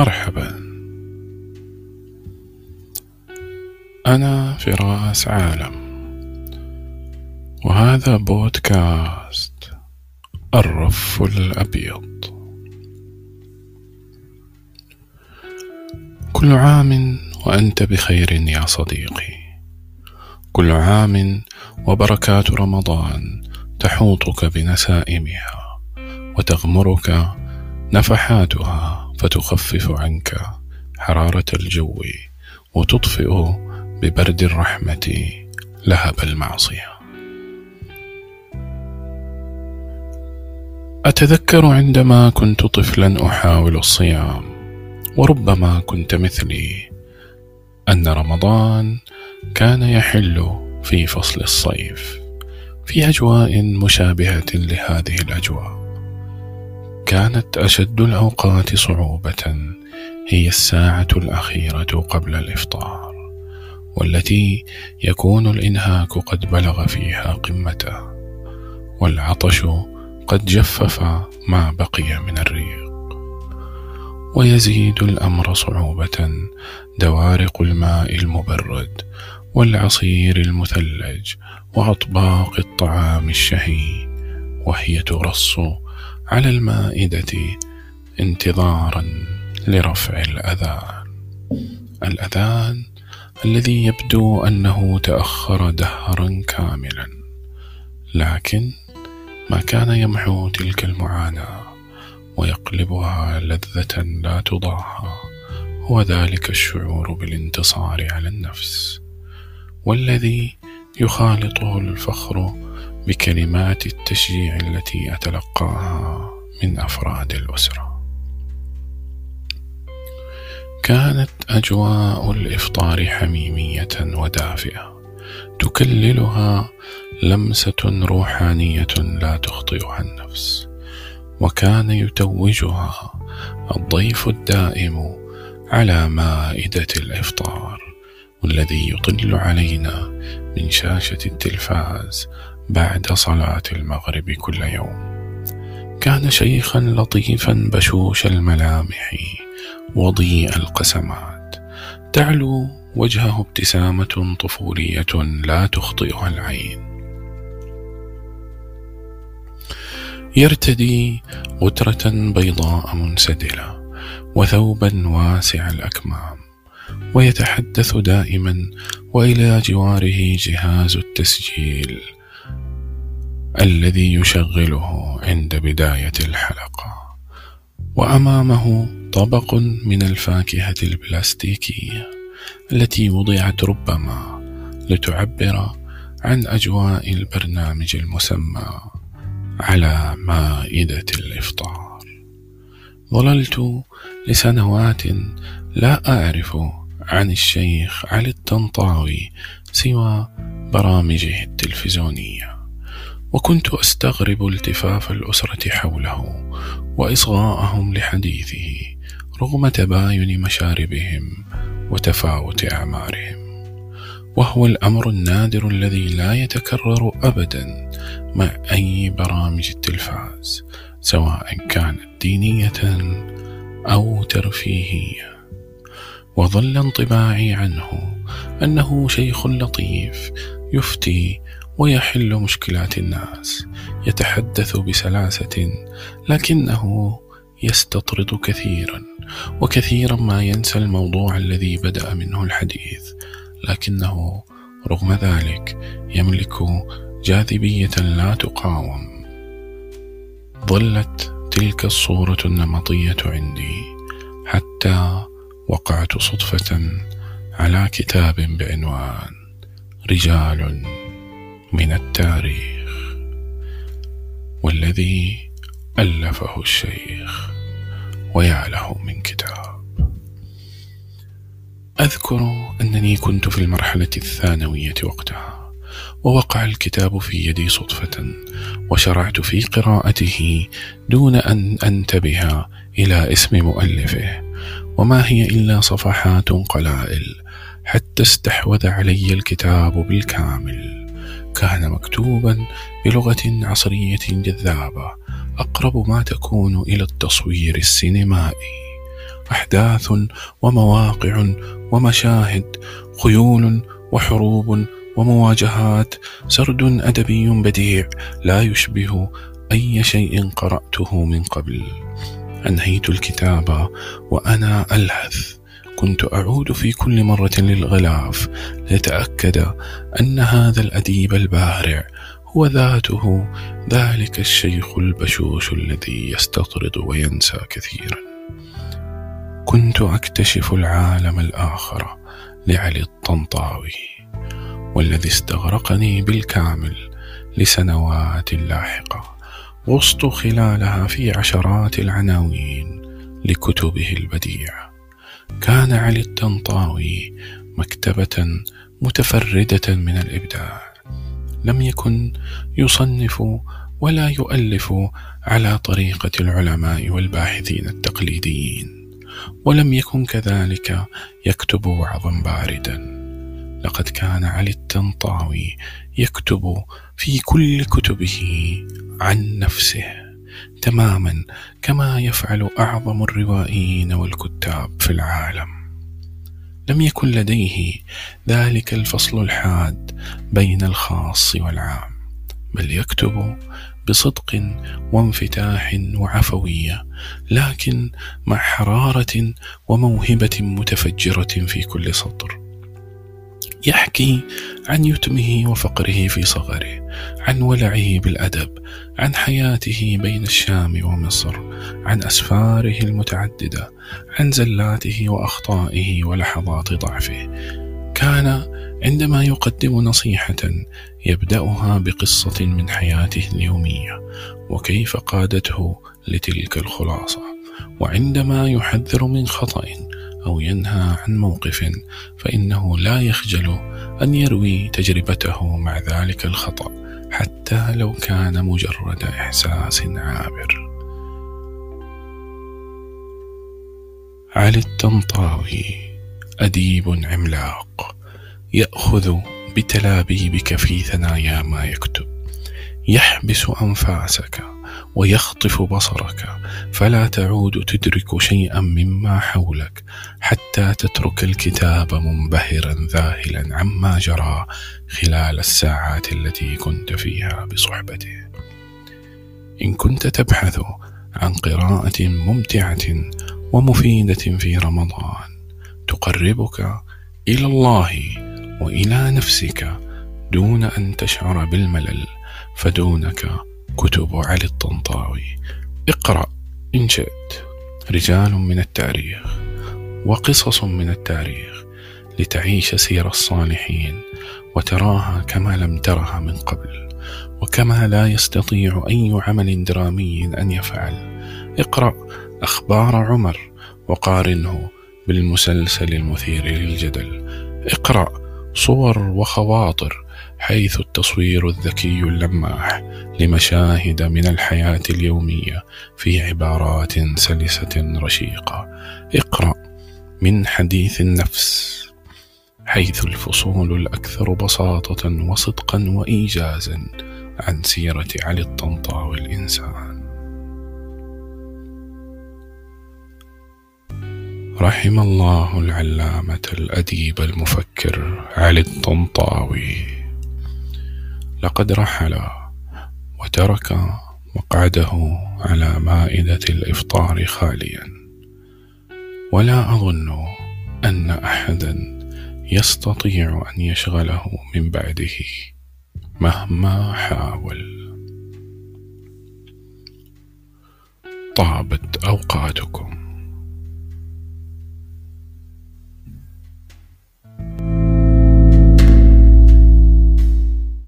مرحبا. أنا فراس عالم. وهذا بودكاست الرف الأبيض. كل عام وأنت بخير يا صديقي. كل عام وبركات رمضان تحوطك بنسائمها وتغمرك نفحاتها فتخفف عنك حرارة الجو وتطفئ ببرد الرحمة لهب المعصية. أتذكر عندما كنت طفلا أحاول الصيام وربما كنت مثلي أن رمضان كان يحل في فصل الصيف في أجواء مشابهة لهذه الأجواء. كانت أشد الأوقات صعوبة هي الساعة الأخيرة قبل الإفطار والتي يكون الإنهاك قد بلغ فيها قمته والعطش قد جفف ما بقي من الريق. ويزيد الأمر صعوبة دوارق الماء المبرد والعصير المثلج وأطباق الطعام الشهي وهي ترص على المائدة انتظارا لرفع الأذان الأذان الذي يبدو أنه تأخر دهرا كاملا لكن ما كان يمحو تلك المعاناة ويقلبها لذة لا تضاهى هو ذلك الشعور بالانتصار على النفس والذي يخالطه الفخر بكلمات التشجيع التي أتلقاها من أفراد الأسرة. كانت أجواء الإفطار حميمية ودافئة تكللها لمسة روحانية لا تخطئها النفس وكان يتوجها الضيف الدائم على مائدة الإفطار والذي يطل علينا من شاشة التلفاز بعد صلاة المغرب كل يوم. كان شيخا لطيفا بشوش الملامح وضيء القسمات. تعلو وجهه ابتسامة طفولية لا تخطئها العين. يرتدي غترة بيضاء منسدلة وثوبا واسع الأكمام. ويتحدث دائما وإلى جواره جهاز التسجيل. الذي يشغله عند بداية الحلقة. وأمامه طبق من الفاكهة البلاستيكية التي وضعت ربما لتعبر عن أجواء البرنامج المسمى على مائدة الإفطار. ظللت لسنوات لا أعرف عن الشيخ علي الطنطاوي سوى برامجه التلفزيونية. وكنت أستغرب التفاف الأسرة حوله وإصغاءهم لحديثه رغم تباين مشاربهم وتفاوت أعمارهم. وهو الأمر النادر الذي لا يتكرر ابدا مع أي برامج التلفاز سواء كانت دينية أو ترفيهية. وظل انطباعي عنه أنه شيخ لطيف يفتي ويحل مشكلات الناس. يتحدث بسلاسة لكنه يستطرد كثيرا وكثيرا ما ينسى الموضوع الذي بدأ منه الحديث. لكنه رغم ذلك يملك جاذبية لا تقاوم. ظلت تلك الصورة النمطية عندي حتى وقعت صدفة على كتاب بعنوان رجال من التاريخ والذي ألفه الشيخ ويا له من كتاب. أذكر أنني كنت في المرحلة الثانوية وقتها ووقع الكتاب في يدي صدفة وشرعت في قراءته دون أن أنتبه إلى اسم مؤلفه وما هي إلا صفحات قلائل حتى استحوذ علي الكتاب بالكامل. كان مكتوبا بلغة عصرية جذابة أقرب ما تكون إلى التصوير السينمائي. أحداث ومواقع ومشاهد خيول وحروب ومواجهات سرد أدبي بديع لا يشبه أي شيء قرأته من قبل. أنهيت الكتاب وأنا ألهث. كنت أعود في كل مرة للغلاف لأتأكد أن هذا الأديب البارع هو ذاته. ذلك الشيخ البشوش الذي يستطرد وينسى كثيرا. كنت أكتشف العالم الآخر لعلي الطنطاوي والذي استغرقني بالكامل لسنوات لاحقة غصت خلالها في عشرات العناوين لكتبه البديعة كان علي الطنطاوي مكتبة متفردة من الإبداع. لم يكن يصنف ولا يؤلف على طريقة العلماء والباحثين التقليديين ولم يكن كذلك يكتب وعظا باردا. لقد كان علي الطنطاوي يكتب في كل كتبه عن نفسه. تماما كما يفعل أعظم الروائيين والكتاب في العالم. لم يكن لديه ذلك الفصل الحاد بين الخاص والعام بل يكتب بصدق وانفتاح وعفوية لكن مع حرارة وموهبة متفجرة في كل سطر. يحكي عن يتمه وفقره في صغره عن ولعه بالأدب عن حياته بين الشام ومصر عن أسفاره المتعددة عن زلاته وأخطائه ولحظات ضعفه. كان عندما يقدم نصيحة يبدأها بقصة من حياته اليومية وكيف قادته لتلك الخلاصة؟ وعندما يحذر من خطأ أو ينهى عن موقف فإنه لا يخجل أن يروي تجربته مع ذلك الخطأ حتى لو كان مجرد إحساس عابر. علي الطنطاوي أديب عملاق يأخذ بتلابيبك في ثنايا ما يكتب يحبس أنفاسك ويخطف بصرك فلا تعود تدرك شيئا مما حولك حتى تترك الكتاب منبهرا ذاهلا عما جرى خلال الساعات التي كنت فيها بصحبته. إن كنت تبحث عن قراءة ممتعة ومفيدة في رمضان تقربك إلى الله وإلى نفسك دون أن تشعر بالملل فدونك كتب علي الطنطاوي. اقرأ إن شئت. رجال من التاريخ وقصص من التاريخ لتعيش سير الصالحين وتراها كما لم ترها من قبل وكما لا يستطيع أي عمل درامي أن يفعل. اقرأ أخبار عمر وقارنه بالمسلسل المثير للجدل. اقرأ صور وخواطر حيث التصوير الذكي اللماح لمشاهد من الحياة اليومية في عبارات سلسة رشيقة. اقرأ من حديث النفس حيث الفصول الأكثر بساطة وصدقا وايجازا عن سيرة علي الطنطاوي الانسان رحم الله العلامة الأديب المفكر علي الطنطاوي. لقد رحل وترك مقعده على مائدة الإفطار خاليا. ولا أظن أن أحدا يستطيع أن يشغله من بعده مهما حاول. طابت أوقات